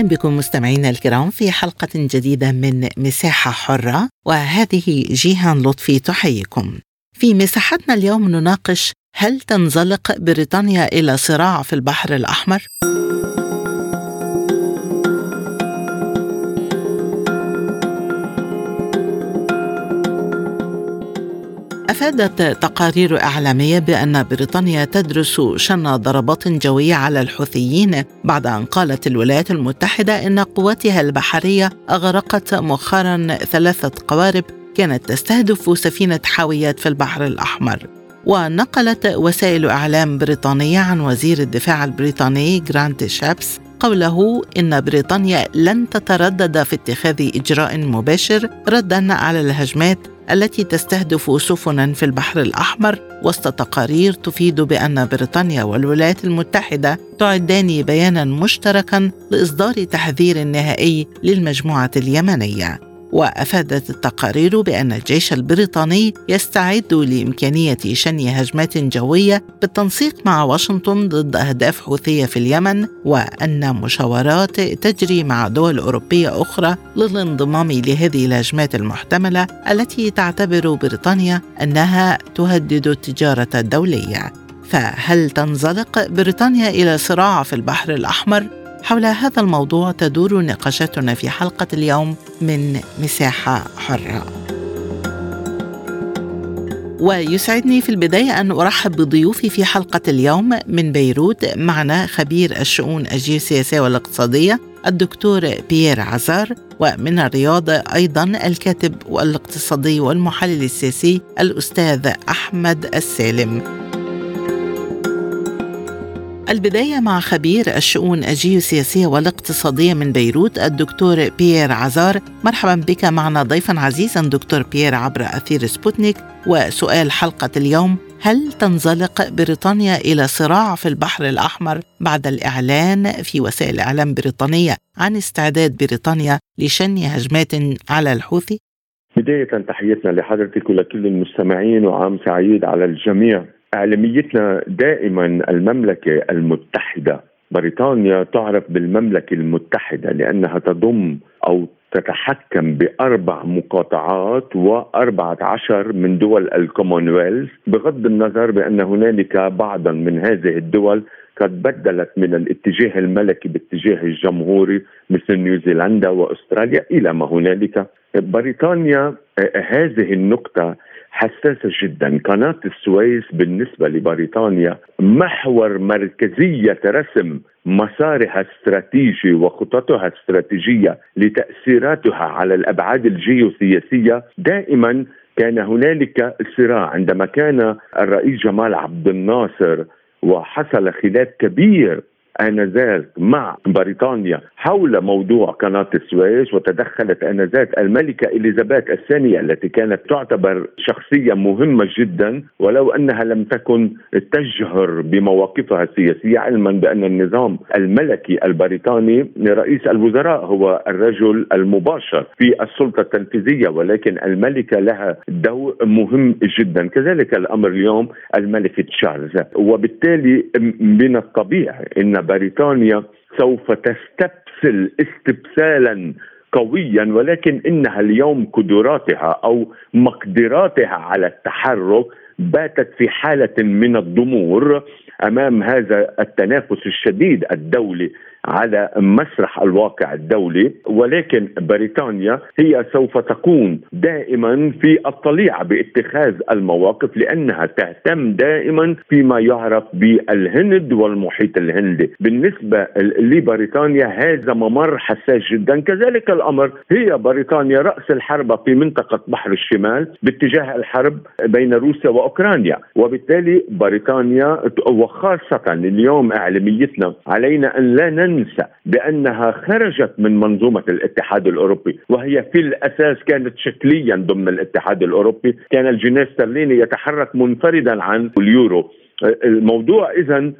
أهلا بكم مستمعينا الكرام في حلقة جديدة من مساحة حرة وهذه جيهان لطفي تحييكم. في مساحتنا اليوم نناقش هل تنزلق بريطانيا إلى صراع في البحر الأحمر؟ أفادت تقارير إعلامية بأن بريطانيا تدرس شن ضربات جوية على الحوثيين بعد أن قالت الولايات المتحدة إن قواتها البحرية أغرقت مؤخرا ثلاثة قوارب كانت تستهدف سفينة حاويات في البحر الأحمر. ونقلت وسائل إعلام بريطانية عن وزير الدفاع البريطاني جرانت شابس قوله إن بريطانيا لن تتردد في اتخاذ إجراء مباشر ردا على الهجمات التي تستهدف سفنا في البحر الأحمر وسط تقارير تفيد بأن بريطانيا والولايات المتحدة تعدان بيانا مشتركا لإصدار تحذير نهائي للمجموعة اليمنية. وأفادت التقارير بأن الجيش البريطاني يستعد لإمكانية شن هجمات جوية بالتنسيق مع واشنطن ضد أهداف حوثية في اليمن وأن مشاورات تجري مع دول أوروبية أخرى للانضمام لهذه الهجمات المحتملة التي تعتبر بريطانيا أنها تهدد التجارة الدولية. فهل تنزلق بريطانيا إلى صراع في البحر الأحمر؟ حول هذا الموضوع تدور نقاشاتنا في حلقة اليوم من مساحة حرة. ويسعدني في البداية أن أرحب بضيوفي في حلقة اليوم من بيروت معنا خبير الشؤون الجيوسياسية والاقتصادية الدكتور بيير عزار ومن الرياض أيضا الكاتب والاقتصادي والمحلل السياسي الأستاذ أحمد السالم البداية مع خبير الشؤون الجيوسياسية والاقتصادية من بيروت الدكتور بيير عزار. مرحبا بك معنا ضيفا عزيزا دكتور بيير عبر أثير سبوتنيك. وسؤال حلقة اليوم هل تنزلق بريطانيا إلى صراع في البحر الأحمر؟ بعد الإعلان في وسائل إعلام بريطانية عن استعداد بريطانيا لشن هجمات على الحوثي؟ بداية تحياتنا لحضرتك ولكل المستمعين وعام سعيد على الجميع. إعلاميتنا دائما المملكة المتحدة. بريطانيا تعرف بالمملكة المتحدة لأنها تضم أو تتحكم بأربع مقاطعات وأربعة عشر من دول الكومنولث بغض النظر بأن هنالك بعضا من هذه الدول قد بدلت من الاتجاه الملكي باتجاه الجمهوري مثل نيوزيلندا وأستراليا إلى ما هنالك. بريطانيا هذه النقطة حساسه جدا. قناة السويس بالنسبة لبريطانيا محور مركزية رسم مسارها الاستراتيجي وخططها الاستراتيجيه لتأثيراتها على الأبعاد الجيوسياسية. دائما كان هنالك صراع عندما كان الرئيس جمال عبد الناصر وحصل خلاف كبير آنذاك مع بريطانيا حول موضوع قناة السويس وتدخلت آنذاك الملكة إليزابيث الثانية التي كانت تعتبر شخصية مهمة جدا ولو أنها لم تكن تجهر بمواقفها السياسية علما بأن النظام الملكي البريطاني رئيس الوزراء هو الرجل المباشر في السلطة التنفيذية ولكن الملكة لها دور مهم جدا. كذلك الأمر اليوم الملك تشارلز وبالتالي من الطبيعي إن بريطانيا سوف تستبسل استبسالا قويا ولكن إنها اليوم قدراتها أو مقدراتها على التحرك باتت في حالة من الضمور أمام هذا التنافس الشديد الدولي. على مسرح الواقع الدولي ولكن بريطانيا هي سوف تكون دائما في الطليعه باتخاذ المواقف لأنها تهتم دائما فيما يعرف بالهند والمحيط الهندي. بالنسبة لبريطانيا هذا ممر حساس جدا. كذلك الأمر هي بريطانيا رأس الحربه في منطقة بحر الشمال باتجاه الحرب بين روسيا وأوكرانيا. وبالتالي بريطانيا وخاصة اليوم إعلاميتنا علينا أن لا ننسى بأنها خرجت من منظومة الاتحاد الأوروبي وهي في الأساس كانت شكليا ضمن الاتحاد الأوروبي. كان الجنيه الاسترليني يتحرك منفردا عن اليورو. الموضوع اذا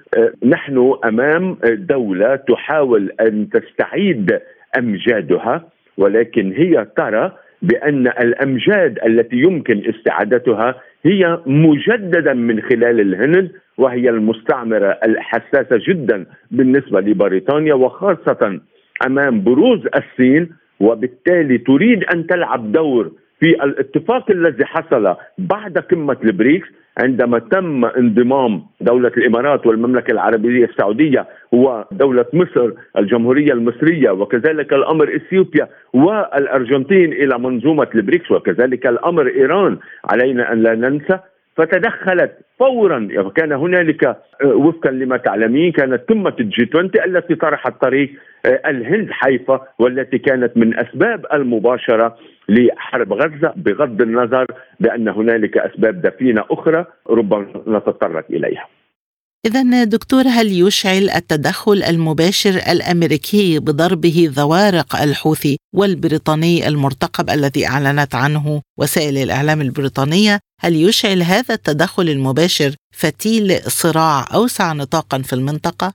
نحن أمام دولة تحاول أن تستعيد أمجادها ولكن هي ترى بأن الأمجاد التي يمكن استعادتها هي مجددا من خلال الهند وهي المستعمرة الحساسة جدا بالنسبة لبريطانيا وخاصة أمام بروز الصين وبالتالي تريد أن تلعب دور في الاتفاق الذي حصل بعد قمة البريكس عندما تم انضمام دولة الإمارات والمملكة العربية السعودية ودولة مصر الجمهورية المصرية وكذلك الأمر إثيوبيا والأرجنتين إلى منظومة البريكس وكذلك الأمر إيران. علينا أن لا ننسى فتدخلت فورا وكان هنالك آه، وفقا لما تعلمين كانت قمة ال G 20 التي طرحت طريق آه، الهند حيفا والتي كانت من أسباب المباشرة لحرب غزة بغض النظر بأن هنالك أسباب دفينة أخرى ربما نتطرق إليها. إذا دكتور هل يشعل التدخل المباشر الأمريكي بضربه ذوارق الحوثي والبريطاني المرتقب الذي أعلنت عنه وسائل الإعلام البريطانية هل يشعل هذا التدخل المباشر فتيل صراع أوسع نطاقا في المنطقة؟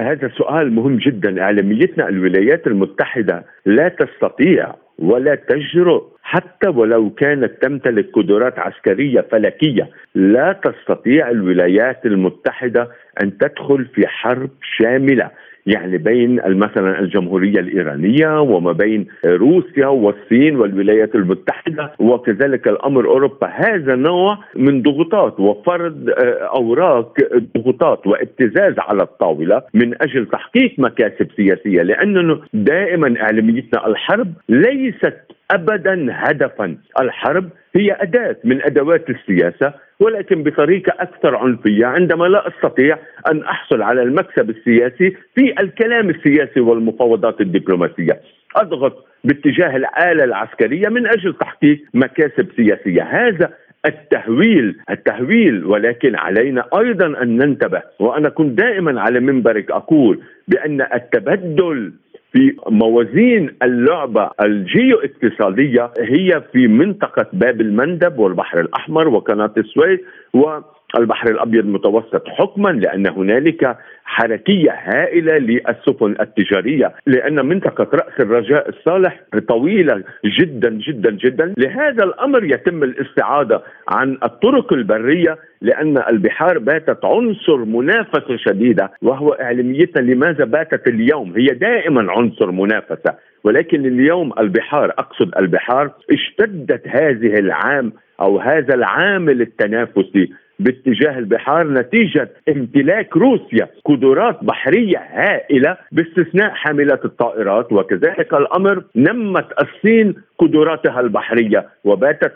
هذا سؤال مهم جدا إعلاميتنا الولايات المتحدة لا تستطيع ولا تجرؤ. حتى ولو كانت تمتلك قدرات عسكرية فلكية لا تستطيع الولايات المتحدة أن تدخل في حرب شاملة. يعني بين مثلا الجمهورية الإيرانية وما بين روسيا والصين والولايات المتحدة وكذلك الأمر أوروبا. هذا نوع من ضغوطات وفرض آه، أوراق ضغوطات وابتزاز على الطاولة من أجل تحقيق مكاسب سياسية لأنه دائما إعلاميتنا الحرب ليست ابدا هدفا. الحرب هي أداة من أدوات السياسة ولكن بطريقة أكثر عنفية عندما لا أستطيع أن أحصل على المكسب السياسي في الكلام السياسي والمفاوضات الدبلوماسية. أضغط باتجاه الآلة العسكرية من أجل تحقيق مكاسب سياسية. هذا التهويل التهويل ولكن علينا أيضا أن ننتبه وأنا كنت دائما على منبرك أقول بأن التبدل في موازين اللعبة الجيو اقتصادية هي في منطقة باب المندب والبحر الأحمر وقناة السويس و البحر الأبيض المتوسط حكما لأن هنالك حركية هائلة للسفن التجارية لأن منطقة رأس الرجاء الصالح طويلة جدا جدا جدا. لهذا الأمر يتم الاستعادة عن الطرق البرية لأن البحار باتت عنصر منافسة شديدة وهو اعلاميتنا لماذا باتت اليوم؟ هي دائما عنصر منافسة. ولكن اليوم البحار أقصد البحار اشتدت هذه العام أو هذا العامل التنافسي باتجاه البحار نتيجة امتلاك روسيا قدرات بحرية هائلة باستثناء حاملات الطائرات. وكذلك الأمر نمت الصين قدراتها البحرية وباتت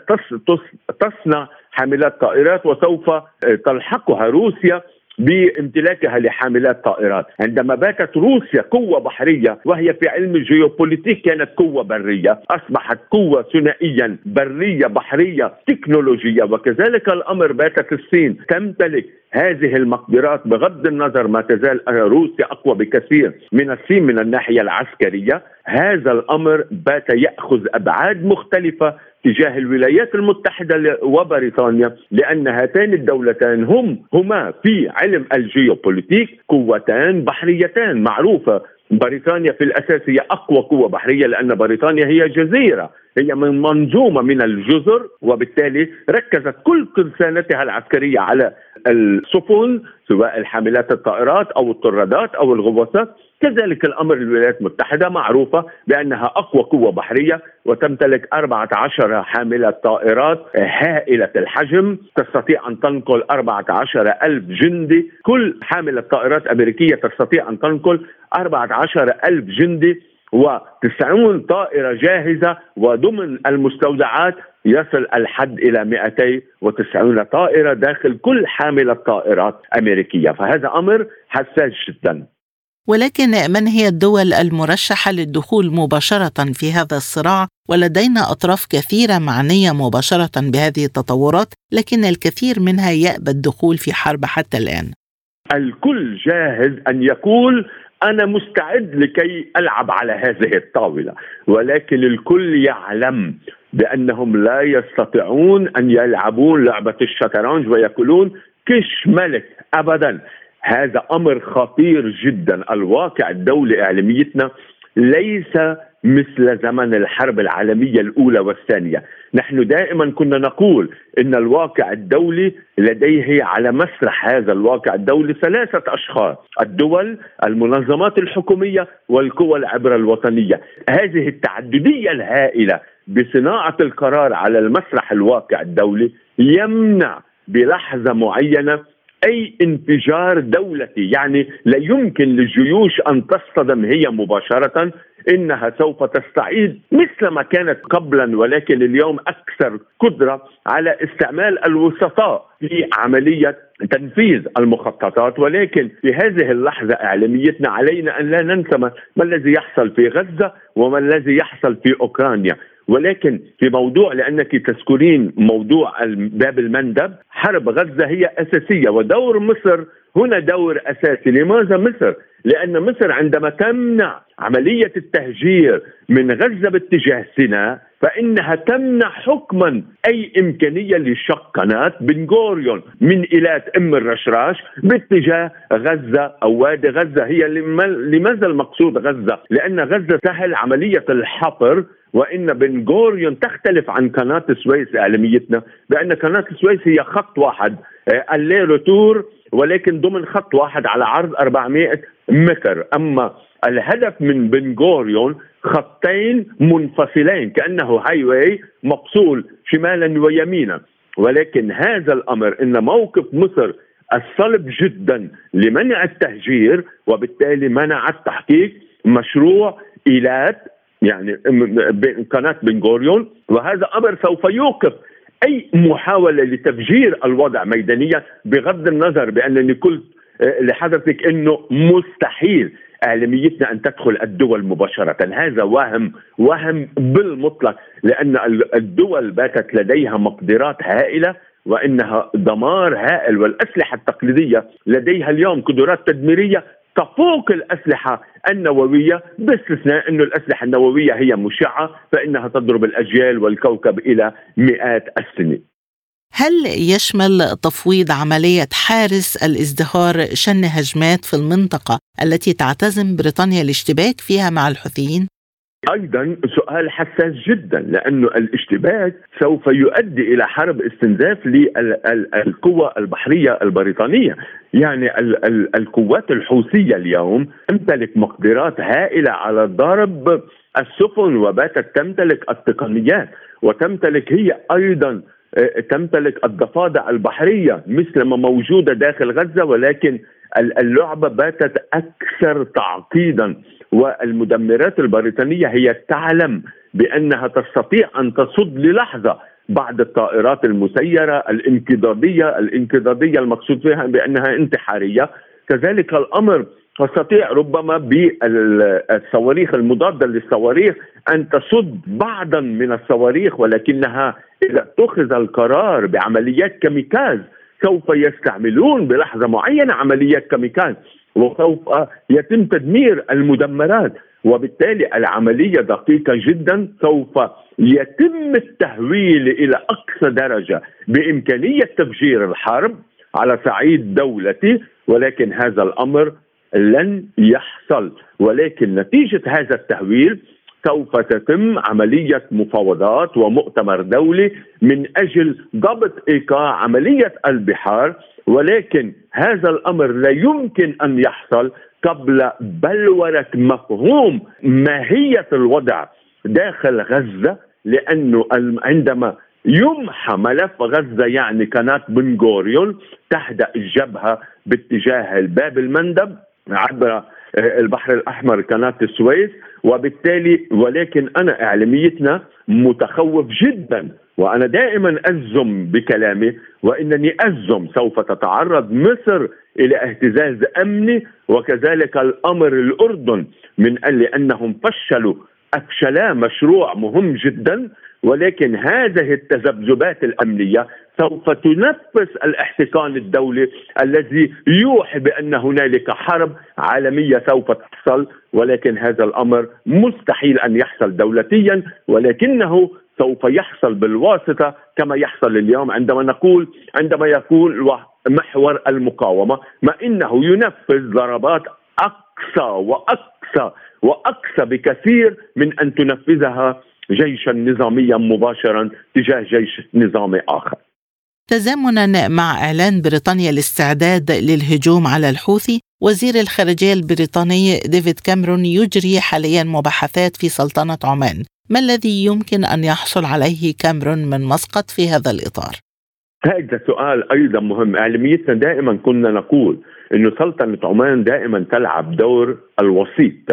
تصنع حاملات طائرات وسوف تلحقها روسيا بامتلاكها لحاملات طائرات. عندما باتت روسيا قوة بحرية وهي في علم الجيوبوليتيك كانت قوة برية أصبحت قوة ثنائيا برية بحرية تكنولوجية وكذلك الأمر باتت الصين تمتلك هذه المقدرات بغض النظر ما تزال روسيا أقوى بكثير من الصين من الناحية العسكرية. هذا الأمر بات يأخذ أبعاد مختلفة تجاه الولايات المتحدة وبريطانيا لأن هاتان الدولتان هم هما في علم الجيوبوليتيك قوتان بحريتان. معروفة بريطانيا في الأساس هي أقوى قوة بحرية لأن بريطانيا هي جزيرة هي من منظومة من الجزر وبالتالي ركزت كل ترسانتها العسكرية على السفن سواء الحاملات الطائرات أو الطرادات أو الغواصات. كذلك الأمر الولايات المتحدة معروفة بأنها أقوى قوة بحرية وتمتلك 14 حاملة طائرات هائلة الحجم تستطيع أن تنقل 14 ألف جندي. كل حاملة طائرات أمريكية تستطيع أن تنقل 14 ألف جندي و90 طائرة جاهزة. وضمن المستودعات يصل الحد إلى 290 طائرة داخل كل حاملة طائرات أمريكية. فهذا أمر حساس جدا. ولكن من هي الدول المرشحة للدخول مباشرة في هذا الصراع؟ ولدينا أطراف كثيرة معنية مباشرة بهذه التطورات لكن الكثير منها يأبى الدخول في حرب حتى الآن. الكل جاهز أن يقول أنا مستعد لكي ألعب على هذه الطاولة ولكن الكل يعلم بأنهم لا يستطيعون أن يلعبون لعبة الشطرنج ويقولون كش ملك ابدا. هذا أمر خطير جدا. الواقع الدولي إعلاميتنا ليس مثل زمن الحرب العالمية الأولى والثانية، نحن دائما كنا نقول إن الواقع الدولي لديه على مسرح هذا الواقع الدولي ثلاثة أشخاص، الدول، المنظمات الحكومية والقوى العبره الوطنية، هذه التعددية الهائلة بصناعة القرار على المسرح الواقع الدولي يمنع بلحظة معينة أي انفجار دولتي. يعني لا يمكن للجيوش أن تصطدم هي مباشرة إنها سوف تستعيد مثل ما كانت قبلا ولكن اليوم أكثر قدرة على استعمال الوسطاء في عملية تنفيذ المخططات. ولكن في هذه اللحظة إعلاميتنا علينا أن لا ننسى ما الذي يحصل في غزة وما الذي يحصل في أوكرانيا. ولكن في موضوع لأنك تذكرين موضوع باب المندب حرب غزة هي أساسية ودور مصر هنا دور أساسي لماذا مصر لأن مصر عندما تمنع عملية التهجير من غزة باتجاه سيناء فإنها تمنع حكما أي إمكانية لشق قناه بن غوريون من إيلات أم الرشراش باتجاه غزة أو وادي غزة هي لماذا المقصود غزة؟ لأن غزة سهل عملية الحفر وإن بن غوريون تختلف عن قناة السويس اعلاميتنا بأن قناة السويس هي خط واحد آه، الليل تور ولكن ضمن خط واحد على عرض 400 متر. أما الهدف من بن غوريون خطين منفصلين كأنه هاي واي مفصول شمالا ويمينا. ولكن هذا الأمر إن موقف مصر الصلب جدا لمنع التهجير وبالتالي منع التحقيق مشروع إيلات يعني قناة بن غوريون. وهذا أمر سوف يوقف أي محاولة لتفجير الوضع ميدانيا بغض النظر بأنني قلت آه، لحضرتك إنه مستحيل إعلاميتنا أن تدخل الدول مباشرة، هذا وهم وهم بالمطلق لأن الدول باتت لديها مقدرات هائلة وإنها دمار هائل والأسلحة التقليدية لديها اليوم قدرات تدميرية تفوق الأسلحة النووية باستثناء إنه الأسلحة النووية هي مشعة فإنها تضرب الأجيال والكوكب إلى مئات السنين. هل يشمل تفويض عملية حارس الازدهار شن هجمات في المنطقة التي تعتزم بريطانيا الاشتباك فيها مع الحوثيين؟ أيضا سؤال حساس جدا لأنه الاشتباك سوف يؤدي إلى حرب استنزاف للقوى البحرية البريطانية، يعني القوات الحوثية اليوم تمتلك مقدرات هائلة على ضرب السفن وباتت تمتلك التقنيات وتمتلك هي أيضا آه، تمتلك الضفادع البحرية مثل ما موجودة داخل غزة ولكن اللعبة باتت أكثر تعقيدا والمدمرات البريطانية هي تعلم بأنها تستطيع أن تصد للحظة بعض الطائرات المسيرة الانقضاضيه الانقضاضيه المقصود فيها بأنها انتحارية. كذلك الأمر تستطيع ربما بالصواريخ المضادة للصواريخ أن تصد بعضا من الصواريخ ولكنها إذا اتخذ القرار بعمليات كاميكاز سوف يستعملون بلحظة معينة عمليات كاميكاز وسوف يتم تدمير المدمرات وبالتالي العملية دقيقة جدا سوف يتم التهويل إلى أقصى درجة بإمكانية تفجير الحرب على صعيد دولتي ولكن هذا الأمر لن يحصل ولكن نتيجة هذا التهويل سوف تتم عملية مفاوضات ومؤتمر دولي من أجل ضبط إيقاع عملية البحار ولكن هذا الأمر لا يمكن أن يحصل قبل بلورة مفهوم ماهية الوضع داخل غزة لأنه عندما يمحى ملف غزة يعني قناة بن غوريون تهدأ الجبهة باتجاه الباب المندب عبر البحر الأحمر قناه السويس وبالتالي ولكن أنا إعلاميتنا متخوف جدا وأنا دائما أزم بكلامي وإنني أزم سوف تتعرض مصر إلى اهتزاز أمني وكذلك الأمر الأردن من أجل أنهم فشلوا. أفشلا مشروع مهم جدا ولكن هذه التذبذبات الأمنية سوف تنفس الاحتقان الدولي الذي يوحي بأن هنالك حرب عالمية سوف تحصل ولكن هذا الأمر مستحيل أن يحصل دولتيا ولكنه سوف يحصل بالواسطة كما يحصل اليوم عندما نقول عندما يكون محور المقاومة ما إنه ينفذ ضربات أقصى وأقصى وأقصى بكثير من أن تنفذها جيشا نظاميا مباشرا تجاه جيش نظامي آخر. تزامنا مع إعلان بريطانيا الاستعداد للهجوم على الحوثي وزير الخارجية البريطاني ديفيد كاميرون يجري حاليا مباحثات في سلطنة عمان. ما الذي يمكن أن يحصل عليه كاميرون من مسقط في هذا الإطار؟ هذا سؤال أيضا مهم. اعلاميتنا دائما كنا نقول إنه سلطنة عمان دائما تلعب دور الوسيط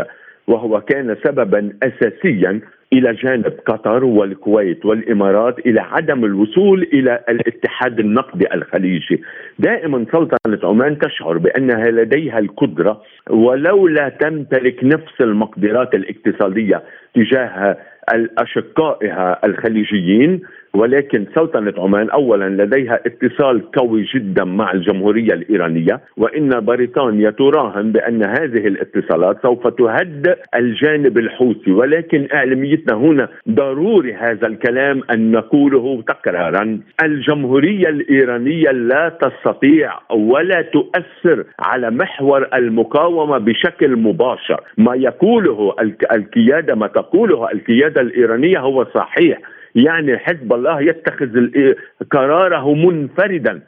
وهو كان سببا اساسيا إلى جانب قطر والكويت والإمارات إلى عدم الوصول إلى الاتحاد النقدي الخليجي، دائما سلطنة عمان تشعر بأنها لديها القدرة ولو لا تمتلك نفس المقدرات الاقتصادية تجاه أشقائها الخليجيين ولكن سلطنة عمان أولا لديها اتصال قوي جدا مع الجمهورية الإيرانية وإن بريطانيا تراهن بأن هذه الاتصالات سوف تهدئ الجانب الحوثي. ولكن إعلاميتنا هنا ضروري هذا الكلام أن نقوله تكرارا. الجمهورية الإيرانية لا تستطيع ولا تؤثر على محور المقاومة بشكل مباشر. ما يقوله القيادة ما تقوله القيادة الإيرانية هو صحيح. يعني حزب الله يتخذ قراره منفردا.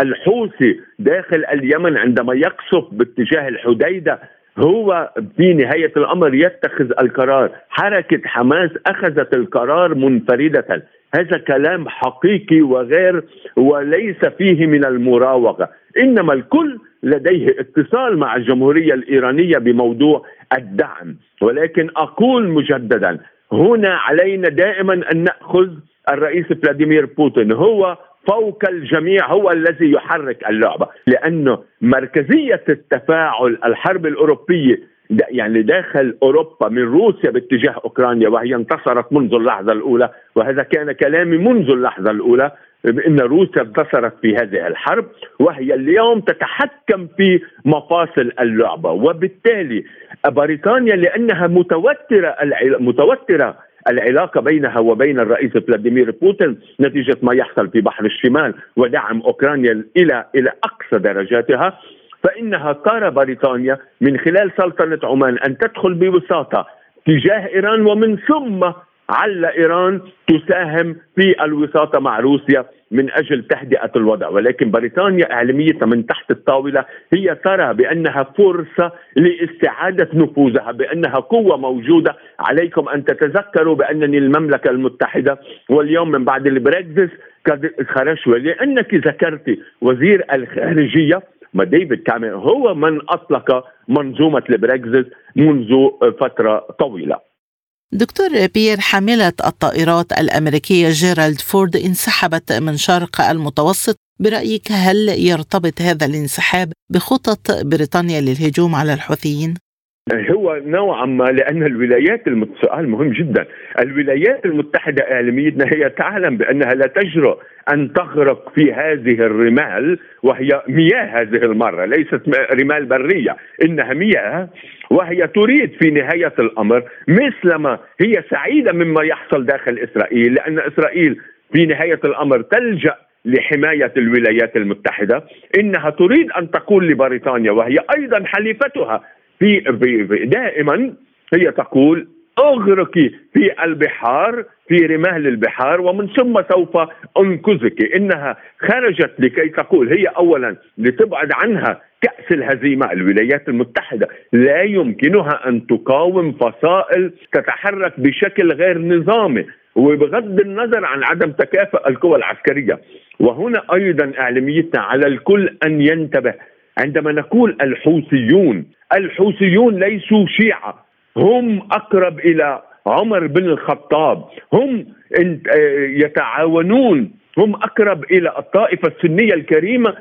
الحوثي داخل اليمن عندما يقصف باتجاه الحديدة هو في نهاية الأمر يتخذ القرار. حركة حماس أخذت القرار منفردة. هذا كلام حقيقي وغير وليس فيه من المراوغة. إنما الكل لديه اتصال مع الجمهورية الإيرانية بموضوع الدعم. ولكن أقول مجددا هنا علينا دائما أن نأخذ الرئيس فلاديمير بوتين. هو فوق الجميع هو الذي يحرك اللعبة لأنه مركزية التفاعل الحرب الأوروبية يعني داخل أوروبا من روسيا باتجاه أوكرانيا وهي انتصرت منذ اللحظة الأولى وهذا كان كلامي منذ اللحظة الأولى بأن روسيا انتصرت في هذه الحرب وهي اليوم تتحكم في مفاصل اللعبة. وبالتالي بريطانيا لأنها متوترة متوترة العلاقة بينها وبين الرئيس فلاديمير بوتين نتيجة ما يحصل في بحر الشمال ودعم أوكرانيا إلى إلى أقصى درجاتها. فإنها ترى بريطانيا من خلال سلطنة عمان أن تدخل ببساطه تجاه إيران ومن ثم عل إيران تساهم في الوساطة مع روسيا. من أجل تهدئة الوضع. ولكن بريطانيا اعلاميتها من تحت الطاولة هي ترى بأنها فرصة لاستعادة نفوذها بأنها قوة موجودة. عليكم أن تتذكروا بأن المملكة المتحدة واليوم من بعد البريكزيت قد خرجوا لانك ذكرت وزير الخارجية ما ديفيد كاميرون هو من أطلق منظومة البريكزيت منذ فترة طويلة. دكتور بيير حاملة الطائرات الأمريكية جيرالد فورد انسحبت من شرق المتوسط برأيك هل يرتبط هذا الانسحاب بخطط بريطانيا للهجوم على الحوثيين؟ هو نوعا ما لأن الولايات المت... سؤال مهم جدا. الولايات المتحدة اعلاميتنا هي تعلم بأنها لا تجرؤ أن تغرق في هذه الرمال وهي مياه هذه المرة ليست رمال برية إنها مياه وهي تريد في نهاية الأمر مثلما هي سعيدة مما يحصل داخل إسرائيل لأن إسرائيل في نهاية الأمر تلجأ لحماية الولايات المتحدة إنها تريد أن تقول لبريطانيا وهي أيضا حليفتها في دائما هي تقول أغرقي في البحار في رمال البحار ومن ثم سوف أنقذك. إنها خرجت لكي تقول هي اولا لتبعد عنها كأس الهزيمة الولايات المتحدة. لا يمكنها أن تقاوم فصائل تتحرك بشكل غير نظامي. وبغض النظر عن عدم تكافؤ القوى العسكرية وهنا أيضا إعلاميتنا على الكل أن ينتبه. عندما نقول الحوثيون الحوثيون ليسوا شيعة. هم أقرب إلى عمر بن الخطاب. هم يتعاونون. هم أقرب إلى الطائفة السنية الكريمة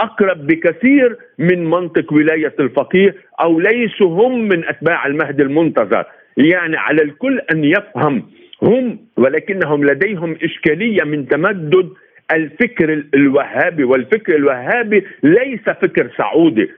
أقرب بكثير من منطق ولاية الفقيه أو ليسوا هم من أتباع المهدي المنتظر. يعني على الكل أن يفهم. هم ولكنهم لديهم إشكالية من تمدد الفكر الوهابي والفكر الوهابي ليس فكر سعودي.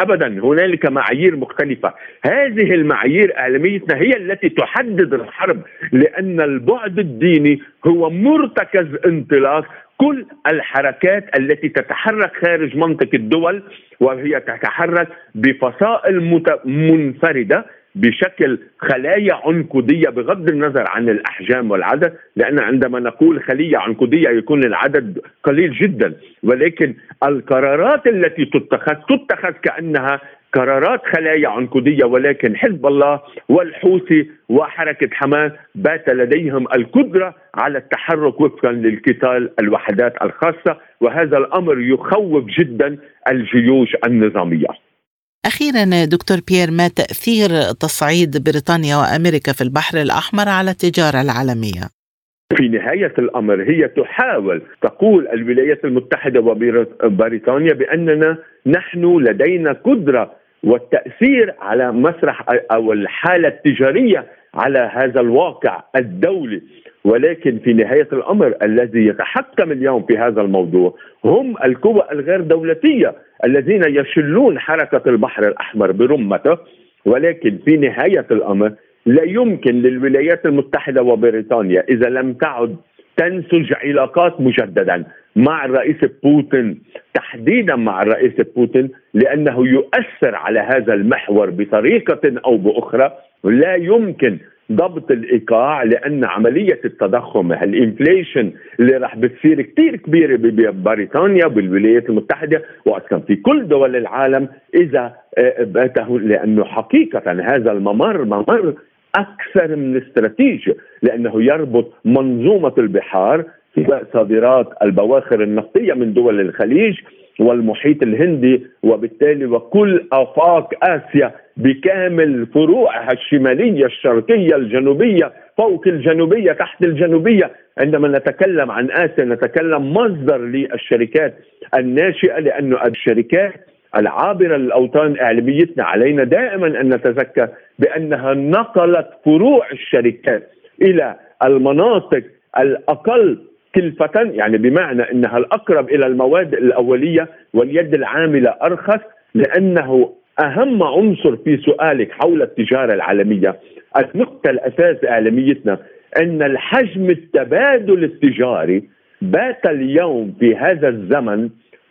ابدا هنالك معايير مختلفة. هذه المعايير اعلاميتنا هي التي تحدد الحرب لأن البعد الديني هو مرتكز انطلاق كل الحركات التي تتحرك خارج منطق الدول وهي تتحرك بفصائل منفردة. بشكل خلايا عنقودية بغض النظر عن الأحجام والعدد لأن عندما نقول خلية عنقودية يكون العدد قليل جدا ولكن القرارات التي تتخذ تتخذ كأنها قرارات خلايا عنقودية ولكن حزب الله والحوثي وحركة حماس بات لديهم القدرة على التحرك وفقا للقتال الوحدات الخاصة وهذا الأمر يخوف جدا الجيوش النظامية. أخيرا دكتور بيير ما تأثير تصعيد بريطانيا وأمريكا في البحر الأحمر على التجارة العالمية؟ في نهاية الأمر هي تحاول تقول الولايات المتحدة وبريطانيا بأننا نحن لدينا قدرة والتأثير على مسرح أو الحالة التجارية على هذا الواقع الدولي ولكن في نهاية الأمر الذي يتحكم اليوم في هذا الموضوع هم القوى الغير دولتية الذين يشلون حركة البحر الأحمر برمته ولكن في نهاية الأمر لا يمكن للولايات المتحدة وبريطانيا إذا لم تعد تنسج علاقات مجددا مع الرئيس بوتين تحديدا مع الرئيس بوتين لأنه يؤثر على هذا المحور بطريقة أو بأخرى لا يمكن ضبط الإيقاع لأن عملية التضخم الانفليشن اللي راح بتصير كثير كبيرة ببريطانيا بالولايات المتحدة واصلا في كل دول العالم إذا آه، لأنه حقيقة هذا الممر ممر أكثر من استراتيجي لأنه يربط منظومة البحار صادرات البواخر النفطية من دول الخليج والمحيط الهندي وبالتالي وكل أفاق آسيا بكامل فروعها الشمالية الشرقية الجنوبية فوق الجنوبية تحت الجنوبية. عندما نتكلم عن آسيا نتكلم مصدر للشركات الناشئة لأنه الشركات العابرة للأوطان إعلاميتنا علينا دائما أن نتذكر بأنها نقلت فروع الشركات إلى المناطق الأقل كلفة يعني بمعنى أنها الأقرب إلى المواد الأولية واليد العاملة أرخص لأنه أهم عنصر في سؤالك حول التجارة العالمية. النقطة الأساس إعلاميتنا أن الحجم التبادل التجاري بات اليوم في هذا الزمن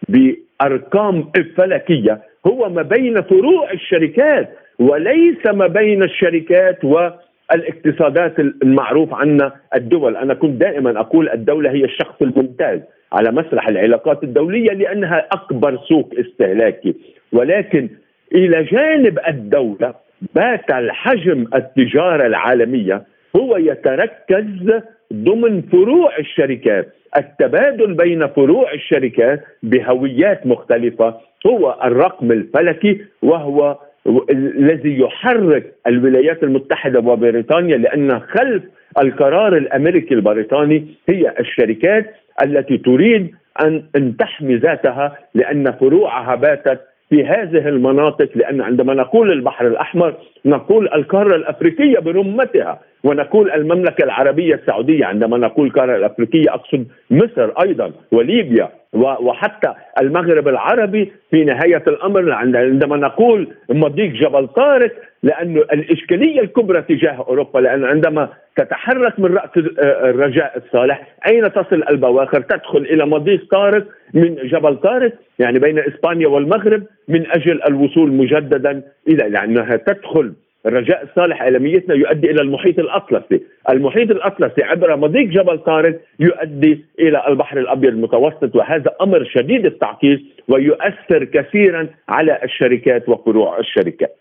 بأرقام فلكية هو ما بين فروع الشركات وليس ما بين الشركات و الاقتصادات المعروف عنا الدول. أنا كنت دائما أقول الدولة هي الشخص الممتاز على مسرح العلاقات الدولية لأنها أكبر سوق استهلاكي. ولكن إلى جانب الدولة بات الحجم التجارة العالمية هو يتركز ضمن فروع الشركات. التبادل بين فروع الشركات بهويات مختلفة. هو الرقم الفلكي وهو الذي يحرك الولايات المتحدة وبريطانيا لأن خلف القرار الأمريكي البريطاني هي الشركات التي تريد أن إن تحمي ذاتها لأن فروعها باتت في هذه المناطق لأن عندما نقول البحر الأحمر نقول القارة الأفريقية برمتها. ونقول المملكة العربية السعودية عندما نقول القاره الأفريقية أقصد مصر أيضا وليبيا وحتى المغرب العربي في نهاية الأمر عندما نقول مضيق جبل طارق لأنه الإشكالية الكبرى تجاه أوروبا لأن عندما تتحرك من رأس الرجاء الصالح أين تصل البواخر؟ تدخل إلى مضيق طارق من جبل طارق يعني بين إسبانيا والمغرب من أجل الوصول مجددا إلى لأنها تدخل الرجاء الصالح إعلاميتنا يؤدي إلى المحيط الأطلسي. المحيط الأطلسي عبر مضيق جبل طارق يؤدي إلى البحر الأبيض المتوسط وهذا أمر شديد التعقيد ويؤثر كثيرا على الشركات وفروع الشركات.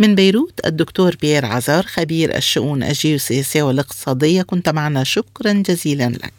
من بيروت الدكتور بيير عزار خبير الشؤون الجيوسياسية والإقتصادية كنت معنا. شكرا جزيلا لك.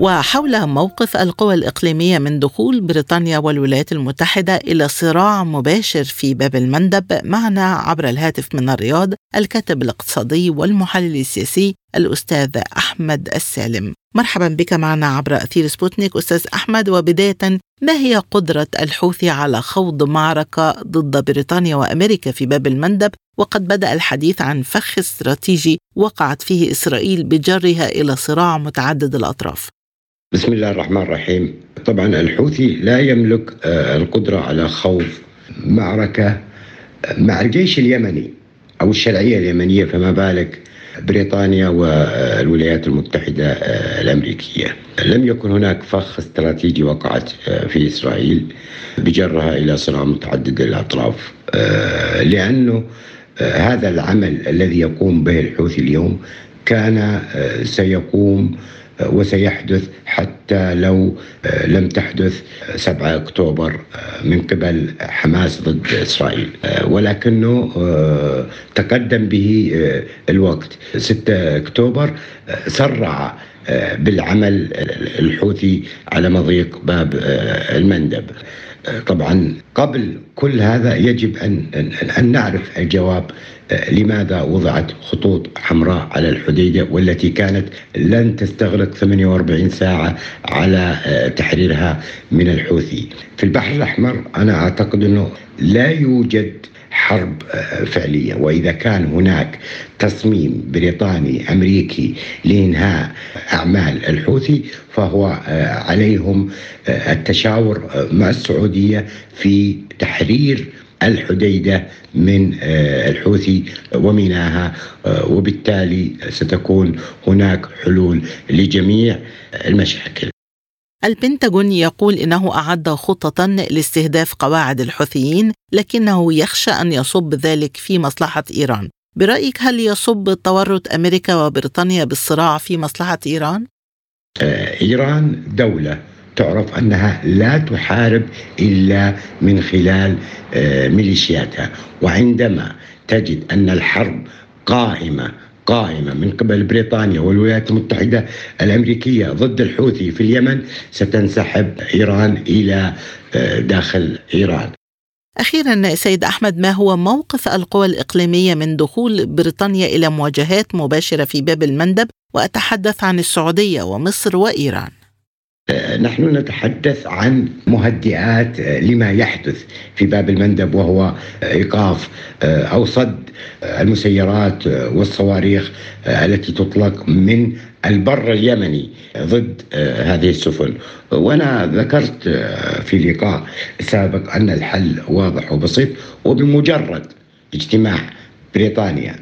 وحول موقف القوى الإقليمية من دخول بريطانيا والولايات المتحدة إلى صراع مباشر في باب المندب معنا عبر الهاتف من الرياض الكاتب الاقتصادي والمحلل السياسي الأستاذ أحمد السالم. مرحبا بك معنا عبر أثير سبوتنيك أستاذ أحمد. وبداية ما هي قدرة الحوثي على خوض معركة ضد بريطانيا وأمريكا في باب المندب؟ وقد بدأ الحديث عن فخ استراتيجي وقعت فيه إسرائيل بجرها إلى صراع متعدد الأطراف. بسم الله الرحمن الرحيم. طبعا الحوثي لا يملك آه، القدرة على خوض معركة مع الجيش اليمني أو الشرعية اليمنية فما بالك بريطانيا والولايات المتحدة آه، الأمريكية. لم يكن هناك فخ استراتيجي وقعت آه، في إسرائيل بجرها إلى صراع متعدد الأطراف آه، لأنه هذا العمل الذي يقوم به الحوثي اليوم كان سيقوم وسيحدث حتى لو آه، لم تحدث 7 أكتوبر آه، من قبل حماس ضد إسرائيل. آه، ولكنه تقدم به الوقت. 6 أكتوبر سرع بالعمل الحوثي على مضيق باب المندب. طبعا قبل كل هذا يجب أن أن نعرف الجواب لماذا وضعت خطوط حمراء على الحديدة والتي كانت لن تستغرق 48 ساعة على آه، تحريرها من الحوثي؟ في البحر الأحمر أنا أعتقد أنه لا يوجد حرب آه، فعلية. وإذا كان هناك تصميم بريطاني أمريكي لإنهاء أعمال الحوثي فهو آه، عليهم التشاور مع السعودية في تحرير الحديدة من آه، الحوثي ومناها آه، وبالتالي ستكون هناك حلول لجميع المشاكل. البنتاغون يقول إنه أعد خططا لاستهداف قواعد الحوثيين لكنه يخشى أن يصب ذلك في مصلحة إيران. برأيك هل يصب تورط أمريكا وبريطانيا بالصراع في مصلحة إيران؟ آه، إيران دولة تعرف أنها لا تحارب إلا من خلال آه، ميليشياتها. وعندما تجد أن الحرب قائمة قائمة من قبل بريطانيا والولايات المتحدة الأمريكية ضد الحوثي في اليمن ستنسحب إيران إلى آه، داخل إيران. أخيرا سيد أحمد ما هو موقف القوى الإقليمية من دخول بريطانيا إلى مواجهات مباشرة في باب المندب؟ وأتحدث عن السعودية ومصر وإيران. نحن نتحدث عن مهدئات لما يحدث في باب المندب وهو إيقاف أو صد المسيرات والصواريخ التي تطلق من البر اليمني ضد هذه السفن. وأنا ذكرت في لقاء سابق أن الحل واضح وبسيط وبمجرد اجتماع بريطانيا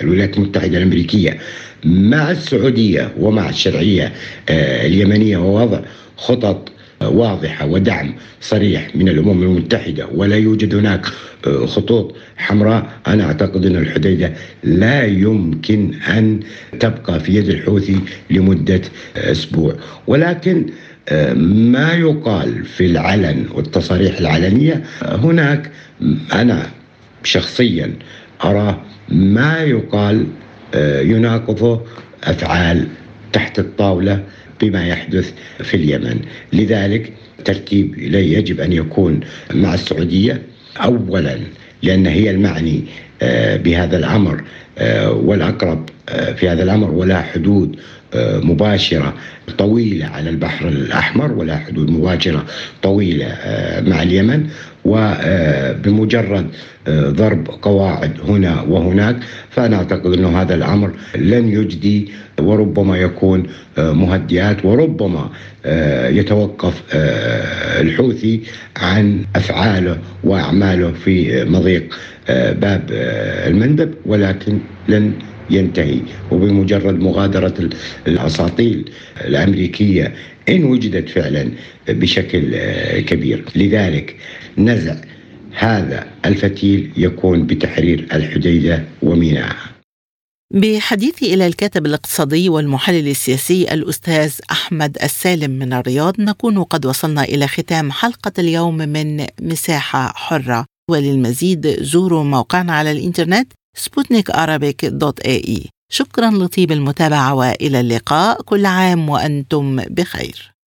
والولايات المتحدة الأمريكية مع السعودية ومع الشرعية آه، اليمنية ووضع خطط واضحة ودعم صريح من الأمم المتحدة ولا يوجد هناك آه، خطوط حمراء. أنا أعتقد أن الحديدة لا يمكن أن تبقى في يد الحوثي لمدة أسبوع. ولكن آه، ما يقال في العلن والتصاريح العلنية هناك أنا شخصيا أرى ما يقال آه، يناقض أفعال تحت الطاولة بما يحدث في اليمن. لذلك ترتيب يجب أن يكون مع السعودية اولا لأن هي المعني آه، بهذا الأمر آه، والأقرب في هذا الأمر ولا حدود مباشرة طويلة على البحر الأحمر ولا حدود مباشرة طويلة مع اليمن. وبمجرد آه، ضرب قواعد هنا وهناك فأنا أعتقد أنه هذا الأمر لن يجدي وربما يكون آه، مهدئات وربما آه، يتوقف الحوثي عن أفعاله وأعماله في مضيق باب المندب ولكن لن ينتهي وبمجرد مغادرة الأساطيل الأمريكية إن وجدت فعلا بشكل كبير. لذلك نزع هذا الفتيل يكون بتحرير الحديدة وميناءها بحديثي إلى الكاتب الاقتصادي والمحلل السياسي الأستاذ أحمد السالم من الرياض نكون قد وصلنا إلى ختام حلقة اليوم من مساحة حرة. وللمزيد زوروا موقعنا على الإنترنت سبوتنيك dot AE شكرا لطيب المتابعة وإلى اللقاء. كل عام وأنتم بخير.